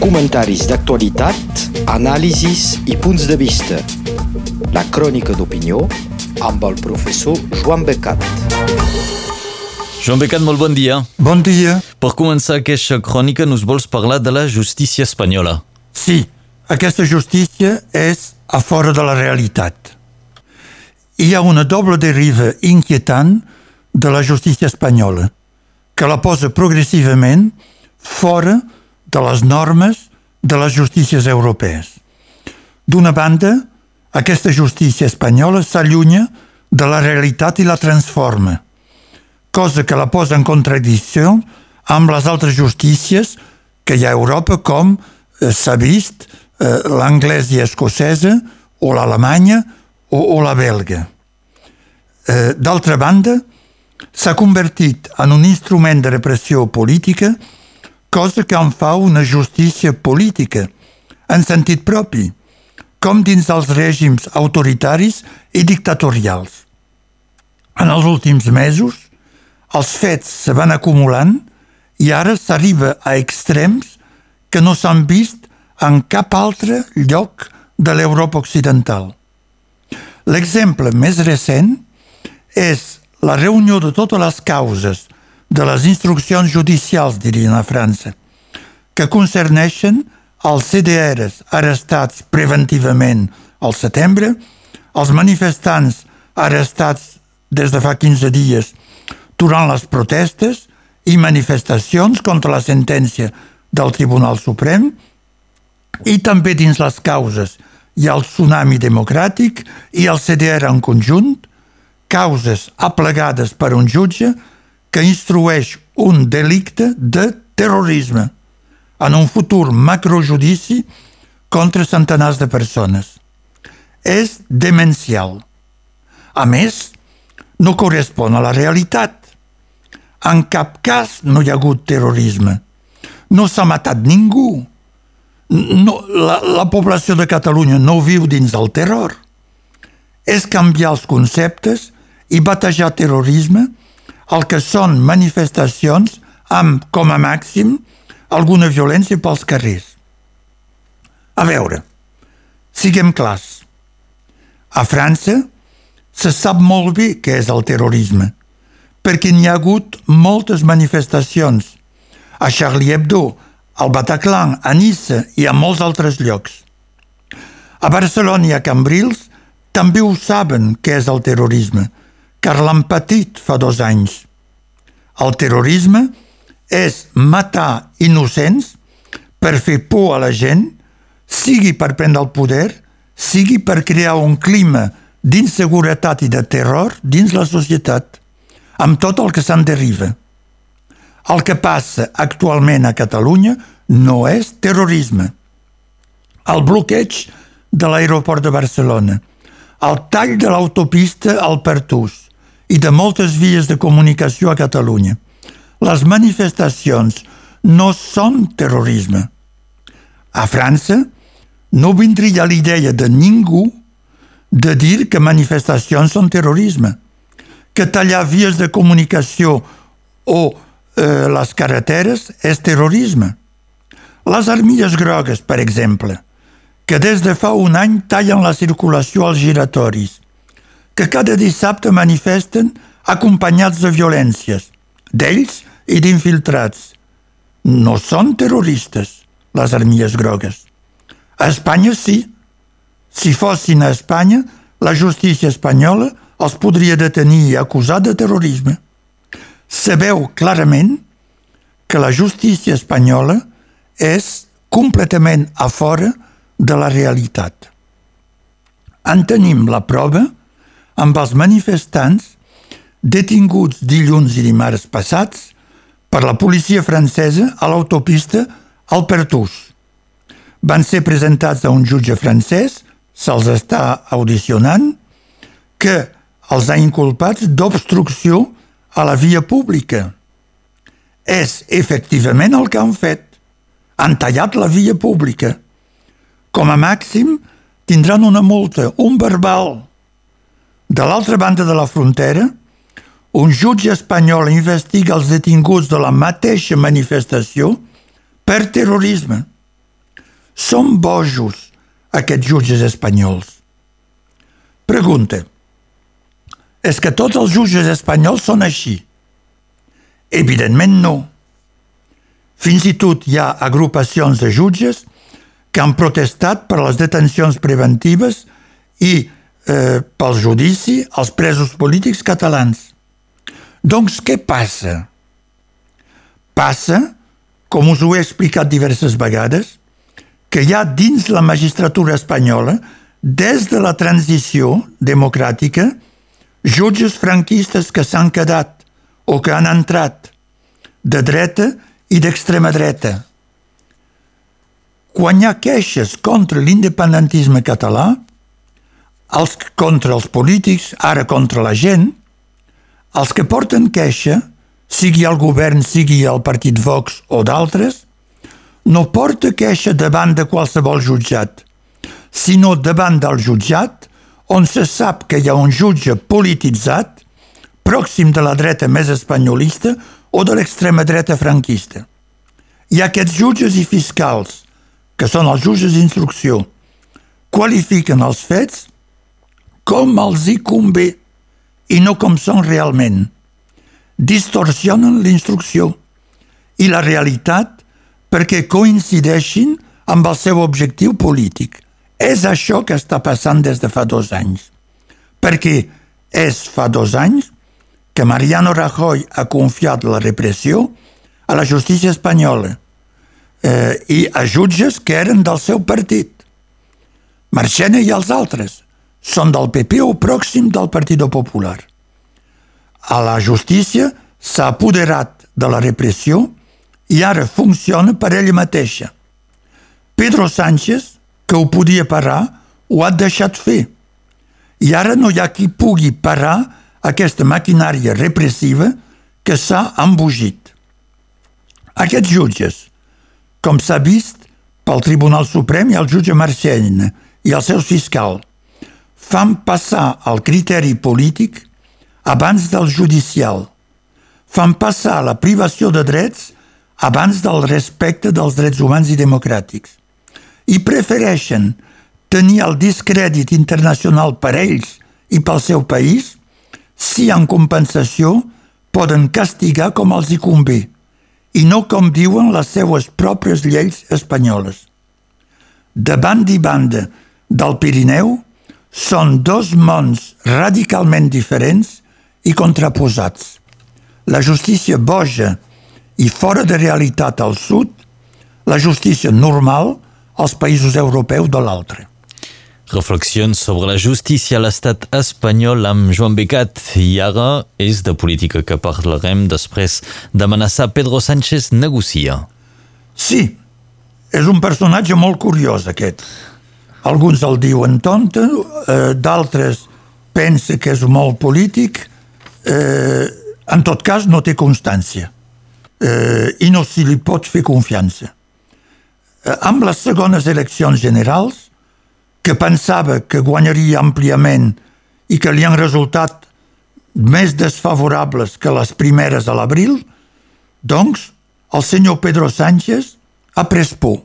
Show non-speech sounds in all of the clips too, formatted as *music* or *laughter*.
Comentaris d'actualitat, anàlisis i punts de vista. La crònica d'opinió amb el professor Joan Becat. Joan Becat, molt bon dia. Bon dia. Per començar aquesta crònica, nos vols parlar de la justícia espanyola. Sí, aquesta justícia és a fora de la realitat. Hi ha una doble deriva inquietant de la justícia espanyola, que la posa progressivament fora de les normes de les justícies europees. D'una banda, aquesta justícia espanyola s'allunya de la realitat i la transforma, cosa que la posa en contradicció amb les altres justícies que hi ha a Europa, com eh, s'ha vist eh, l'anglesa i escocesa, o l'alemanya, o, o la belga. Eh, D'altra banda, s'ha convertit en un instrument de repressió política, cosa que en fa una justícia política, en sentit propi, com dins dels règims autoritaris i dictatorials. En els últims mesos, els fets se van acumulant i ara s'arriba a extrems que no s'han vist en cap altre lloc de l'Europa occidental. L'exemple més recent és la reunió de totes les causes de les instruccions judicials, dirien a França, que concerneixen els CDRs arrestats preventivament al setembre, els manifestants arrestats des de fa 15 dies durant les protestes i manifestacions contra la sentència del Tribunal Suprem i també dins les causes. Hi ha el tsunami democràtic i el CDR en conjunt, causes aplegades per un jutge que instrueix un delicte de terrorisme en un futur macrojudici contra centenars de persones. És demencial. A més, no correspon a la realitat. En cap cas no hi ha hagut terrorisme. No s'ha matat ningú. No, la, la població de Catalunya no viu dins del terror. És canviar els conceptes i batejar terrorisme el que són manifestacions amb, com a màxim, alguna violència pels carrers. A veure, siguem clars. A França se sap molt bé què és el terrorisme, perquè n'hi ha hagut moltes manifestacions a Charlie Hebdo, al Bataclan, a Nice i a molts altres llocs. A Barcelona i a Cambrils també ho saben què és el terrorisme, car l'han patit fa dos anys. El terrorisme és matar innocents per fer por a la gent, sigui per prendre el poder, sigui per crear un clima d'inseguretat i de terror dins la societat, amb tot el que se'n deriva. El que passa actualment a Catalunya no és terrorisme. El bloqueig de l'aeroport de Barcelona, el tall de l'autopista al Pertús, i de moltes vies de comunicació a Catalunya. Les manifestacions no són terrorisme. A França no vindria l'idea de ningú de dir que manifestacions són terrorisme, que tallar vies de comunicació o eh, les carreteres és terrorisme. Les armilles grogues, per exemple, que des de fa un any tallen la circulació als giratoris, que cada dissabte manifesten acompanyats de violències, d'ells i d'infiltrats. No són terroristes, les armilles grogues. A Espanya sí. Si fossin a Espanya, la justícia espanyola els podria detenir i acusar de terrorisme. Sabeu clarament que la justícia espanyola és completament a fora de la realitat. En tenim la prova amb els manifestants detinguts dilluns i dimarts passats per la policia francesa a l'autopista al Pertús. Van ser presentats a un jutge francès, se'ls està audicionant, que els ha inculpats d'obstrucció a la via pública. És efectivament el que han fet. Han tallat la via pública. Com a màxim, tindran una multa, un verbal, de l'altra banda de la frontera, un jutge espanyol investiga els detinguts de la mateixa manifestació per terrorisme. Són bojos aquests jutges espanyols. Pregunta. És que tots els jutges espanyols són així? Evidentment no. Fins i tot hi ha agrupacions de jutges que han protestat per les detencions preventives i eh, pel judici als presos polítics catalans. Doncs què passa? Passa, com us ho he explicat diverses vegades, que hi ha dins la magistratura espanyola, des de la transició democràtica, jutges franquistes que s'han quedat o que han entrat de dreta i d'extrema dreta. Quan hi ha queixes contra l'independentisme català, els, contra els polítics, ara contra la gent, els que porten queixa, sigui el govern, sigui el partit Vox o d'altres, no porta queixa davant de qualsevol jutjat, sinó davant del jutjat on se sap que hi ha un jutge polititzat, pròxim de la dreta més espanyolista o de l'extrema dreta franquista. I aquests jutges i fiscals, que són els jutges d'instrucció, qualifiquen els fets com els hi convé i no com són realment. Distorsionen l'instrucció i la realitat perquè coincideixin amb el seu objectiu polític. És això que està passant des de fa dos anys. Perquè és fa dos anys que Mariano Rajoy ha confiat la repressió a la justícia espanyola eh, i a jutges que eren del seu partit. Marchena i els altres són del PP o pròxim del Partit Popular. A la justícia s'ha apoderat de la repressió i ara funciona per ella mateixa. Pedro Sánchez, que ho podia parar, ho ha deixat fer. I ara no hi ha qui pugui parar aquesta maquinària repressiva que s'ha embogit. Aquests jutges, com s'ha vist pel Tribunal Suprem i el jutge Marcellina i els seus fiscals, fan passar el criteri polític abans del judicial, fan passar la privació de drets abans del respecte dels drets humans i democràtics i prefereixen tenir el discrèdit internacional per ells i pel seu país si en compensació poden castigar com els hi convé i no com diuen les seues pròpies lleis espanyoles. De banda i banda del Pirineu són dos mons radicalment diferents i contraposats. La justícia boja i fora de realitat al sud, la justícia normal als països europeus de l'altre. Reflexions sobre la justícia a l'estat espanyol amb Joan Becat i ara és de política que parlarem després d'amenaçar Pedro Sánchez negocia. Sí, és un personatge molt curiós aquest. Alguns el diuen tonta, eh, d'altres pensa que és molt polític, eh, en tot cas no té constància eh, i no s'hi li pot fer confiança. Eh, amb les segones eleccions generals, que pensava que guanyaria àmpliament i que li han resultat més desfavorables que les primeres a l'abril, doncs el senyor Pedro Sánchez ha pres por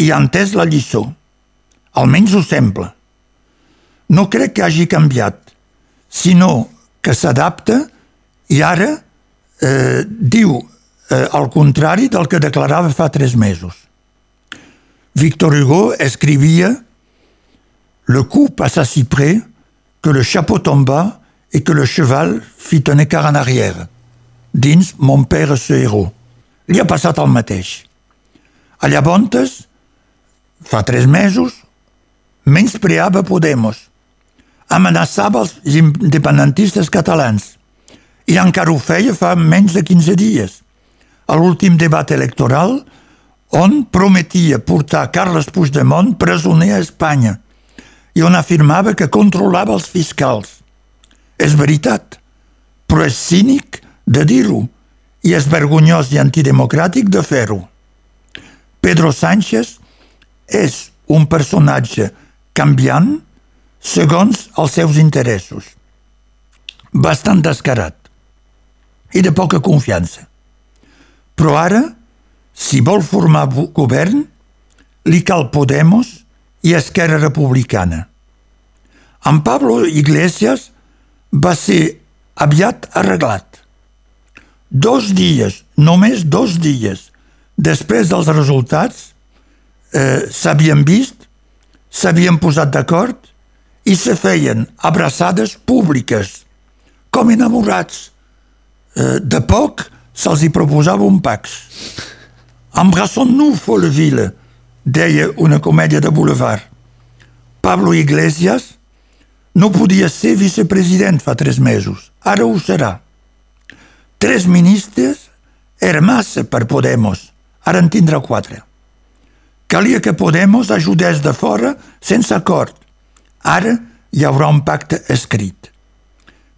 i ha entès la lliçó. Almenys ho sembla. No crec que hagi canviat, sinó que s'adapta i ara eh, diu eh, el contrari del que declarava fa tres mesos. Victor Hugo escrivia Le coup passa si près que le chapeau tomba et que le cheval fit un écart en arrière. Dins Mon père ce héros. Li ha passat el mateix. A Llavontes, fa tres mesos, menyspreava Podemos, amenaçava els independentistes catalans i encara ho feia fa menys de 15 dies, a l'últim debat electoral on prometia portar Carles Puigdemont presoner a Espanya – i on afirmava que controlava els fiscals. És veritat, però és cínic de dir-ho i és vergonyós i antidemocràtic de fer-ho. Pedro Sánchez és un personatge canviant segons els seus interessos. Bastant descarat i de poca confiança. Però ara, si vol formar govern, li cal Podemos i Esquerra Republicana. En Pablo Iglesias va ser aviat arreglat. Dos dies, només dos dies, després dels resultats, eh, s'havien vist, s'havien posat d'acord i se feien abraçades públiques, com enamorats. Eh, de poc se'ls hi proposava un pax. Embrassons-nous, Folleville, deia una comèdia de boulevard. Pablo Iglesias no podia ser vicepresident fa tres mesos. Ara ho serà. Tres ministres era massa per Podemos. Ara en tindrà quatre. Calia que Podemos ajudés de fora sense acord. Ara hi haurà un pacte escrit.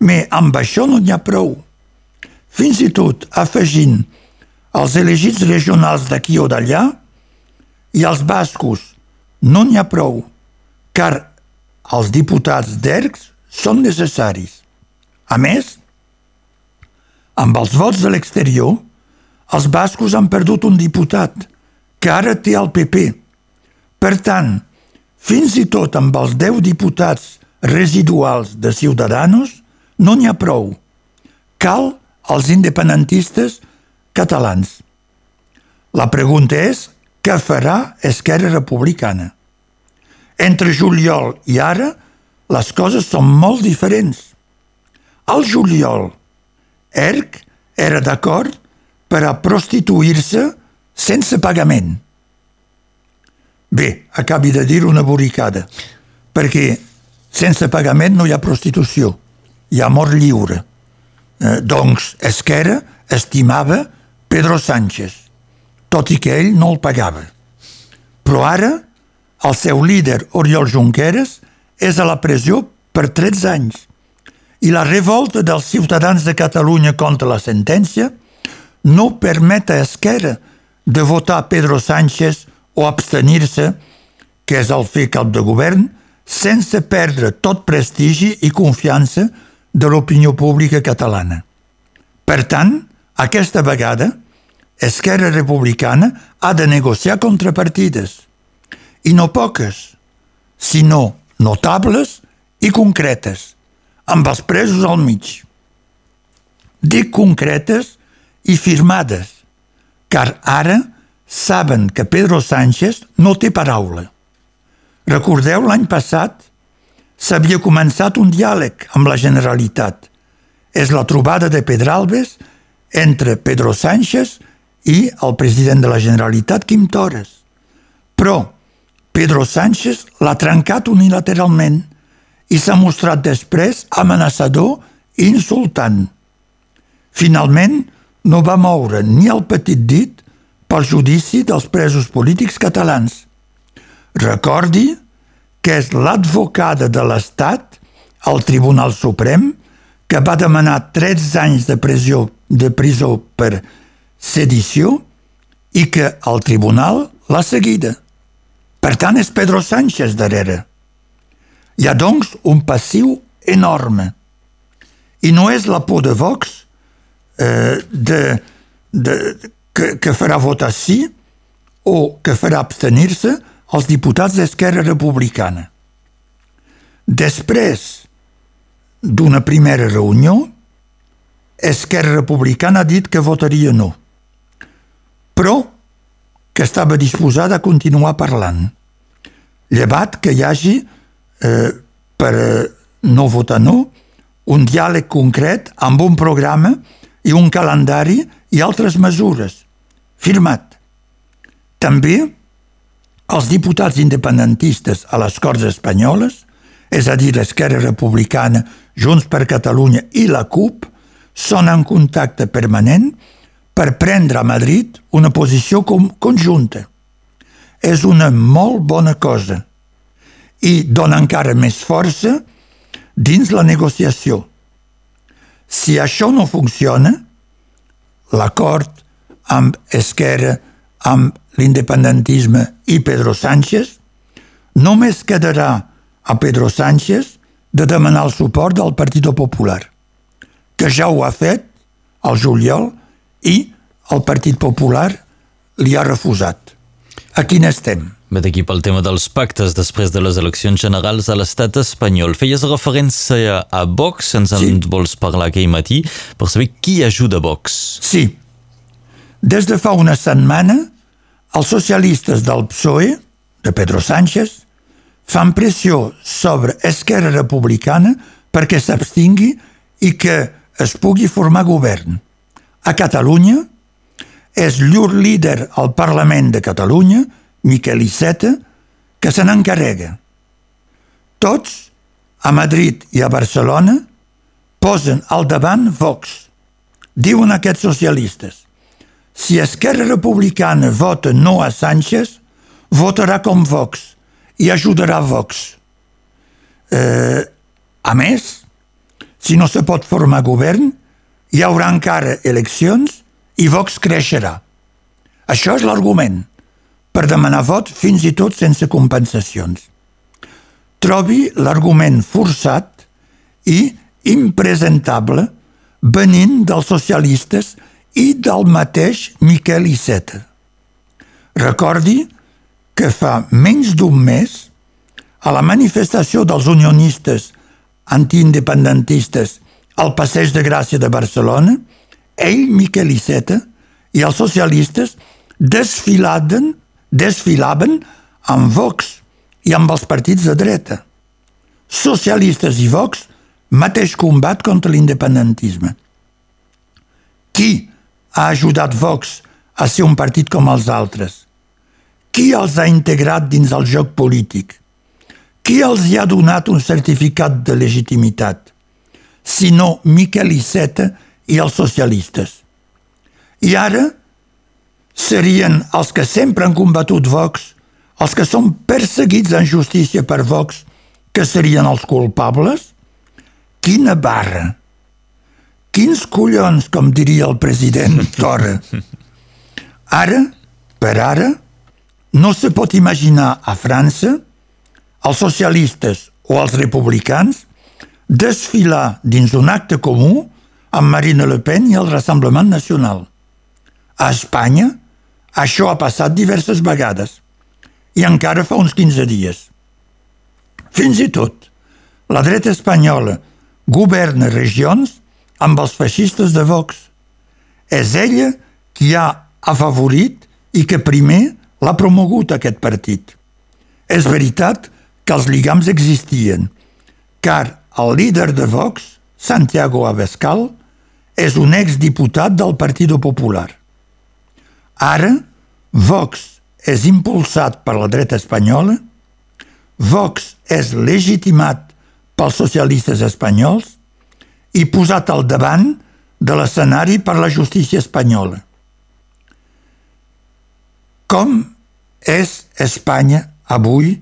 Me amb això no n'hi ha prou. Fins i tot afegint els elegits regionals d'aquí o d'allà i els bascos no n'hi ha prou, car els diputats d'ERCs són necessaris. A més, amb els vots de l'exterior, els bascos han perdut un diputat, que ara té el PP. Per tant, fins i tot amb els 10 diputats residuals de Ciudadanos no n'hi ha prou. Cal els independentistes catalans. La pregunta és què farà Esquerra Republicana? Entre juliol i ara, les coses són molt diferents. Al juliol, ERC era d'acord per a prostituir-se sense pagament. Bé, acabi de dir una boricada, perquè sense pagament no hi ha prostitució, hi ha mort lliure. Eh, doncs Esquerra estimava Pedro Sánchez, tot i que ell no el pagava. Però ara el seu líder, Oriol Junqueras, és a la pressió per 13 anys i la revolta dels ciutadans de Catalunya contra la sentència no permet a Esquerra de votar Pedro Sánchez o abstenir-se, que és el fer cap de govern, sense perdre tot prestigi i confiança de l'opinió pública catalana. Per tant, aquesta vegada, Esquerra Republicana ha de negociar contrapartides – i no poques, sinó notables i concretes, amb els presos al mig. Dic concretes i firmades, car ara saben que Pedro Sánchez no té paraula. Recordeu l'any passat s'havia començat un diàleg amb la Generalitat. És la trobada de Pedralbes entre Pedro Sánchez i el president de la Generalitat, Quim Torres. Però Pedro Sánchez l'ha trencat unilateralment i s'ha mostrat després amenaçador i insultant. Finalment, no va moure ni el petit dit pel judici dels presos polítics catalans. Recordi que és l'advocada de l'Estat, al Tribunal Suprem, que va demanar 13 anys de presó, de presó per sedició i que el tribunal l'ha seguida. Per tant, és Pedro Sánchez darrere. Hi ha, doncs, un passiu enorme. I no és la por de Vox de, de, que, que farà votar sí o que farà abstenir-se els diputats d'Esquerra Republicana. Després d'una primera reunió, Esquerra Republicana ha dit que votaria no. Però que estava disposada a continuar parlant. Llevat que hi hagi, eh, per eh, no votar no, un diàleg concret amb un programa i un calendari i altres mesures. Firmat. També els diputats independentistes a les Corts Espanyoles, és a dir, l'Esquerra Republicana, Junts per Catalunya i la CUP, són en contacte permanent per prendre a Madrid una posició com conjunta. És una molt bona cosa i dona encara més força dins la negociació. Si això no funciona, l'acord amb Esquerra, amb l'independentisme i Pedro Sánchez, només quedarà a Pedro Sánchez de demanar el suport del Partit Popular, que ja ho ha fet al juliol i el Partit Popular li ha refusat. A quin estem? Ve d'aquí pel tema dels pactes després de les eleccions generals a l'estat espanyol. Feies referència a Vox, ens en sí. vols parlar aquell matí, per saber qui ajuda Vox. Sí. Des de fa una setmana, els socialistes del PSOE, de Pedro Sánchez, fan pressió sobre Esquerra Republicana perquè s'abstingui i que es pugui formar govern. A Catalunya, és llur líder al Parlament de Catalunya, Miquel Iceta, que se n'encarrega. Tots, a Madrid i a Barcelona, posen al davant Vox. Diuen aquests socialistes. Si Esquerra Republicana vota no a Sánchez, votarà com Vox i ajudarà Vox. Eh, a més, si no se pot formar govern, hi haurà encara eleccions i Vox creixerà. Això és l'argument per demanar vot fins i tot sense compensacions. Trobi l'argument forçat i impresentable venint dels socialistes i del mateix Miquel Iceta. Recordi que fa menys d'un mes, a la manifestació dels unionistes antiindependentistes al Passeig de Gràcia de Barcelona, ell, Miquel Iceta, i els socialistes desfilaven desfilaven amb Vox i amb els partits de dreta. Socialistes i Vox, mateix combat contra l'independentisme. Qui ha ajudat Vox a ser un partit com els altres? Qui els ha integrat dins el joc polític? Qui els hi ha donat un certificat de legitimitat? Sinó Miquel Iceta i els socialistes. I ara serien els que sempre han combatut Vox, els que són perseguits en justícia per Vox, que serien els culpables? Quina barra! Quins collons, com diria el president *laughs* Torra. Ara, per ara, no se pot imaginar a França els socialistes o els republicans desfilar dins d'un acte comú amb Marine Le Pen i el Rassemblement Nacional. A Espanya, això ha passat diverses vegades i encara fa uns 15 dies. Fins i tot, la dreta espanyola governa regions amb els feixistes de Vox. És ella qui ha afavorit i que primer l'ha promogut aquest partit. És veritat que els lligams existien, car el líder de Vox, Santiago Abascal, és un exdiputat del Partido Popular. Ara, Vox és impulsat per la dreta espanyola, Vox és legitimat pels socialistes espanyols i posat al davant de l'escenari per la justícia espanyola. Com és Espanya avui,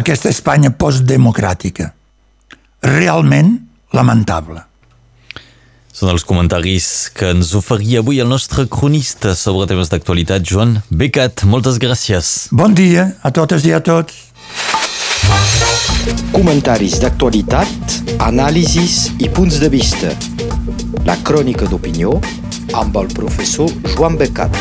aquesta Espanya postdemocràtica? Realment lamentable. Són els comentaris que ens oferia avui el nostre cronista sobre temes d'actualitat, Joan Becat. Moltes gràcies. Bon dia a totes i a tots. Comentaris d'actualitat, anàlisis i punts de vista. La crònica d'opinió amb el professor Joan Becat.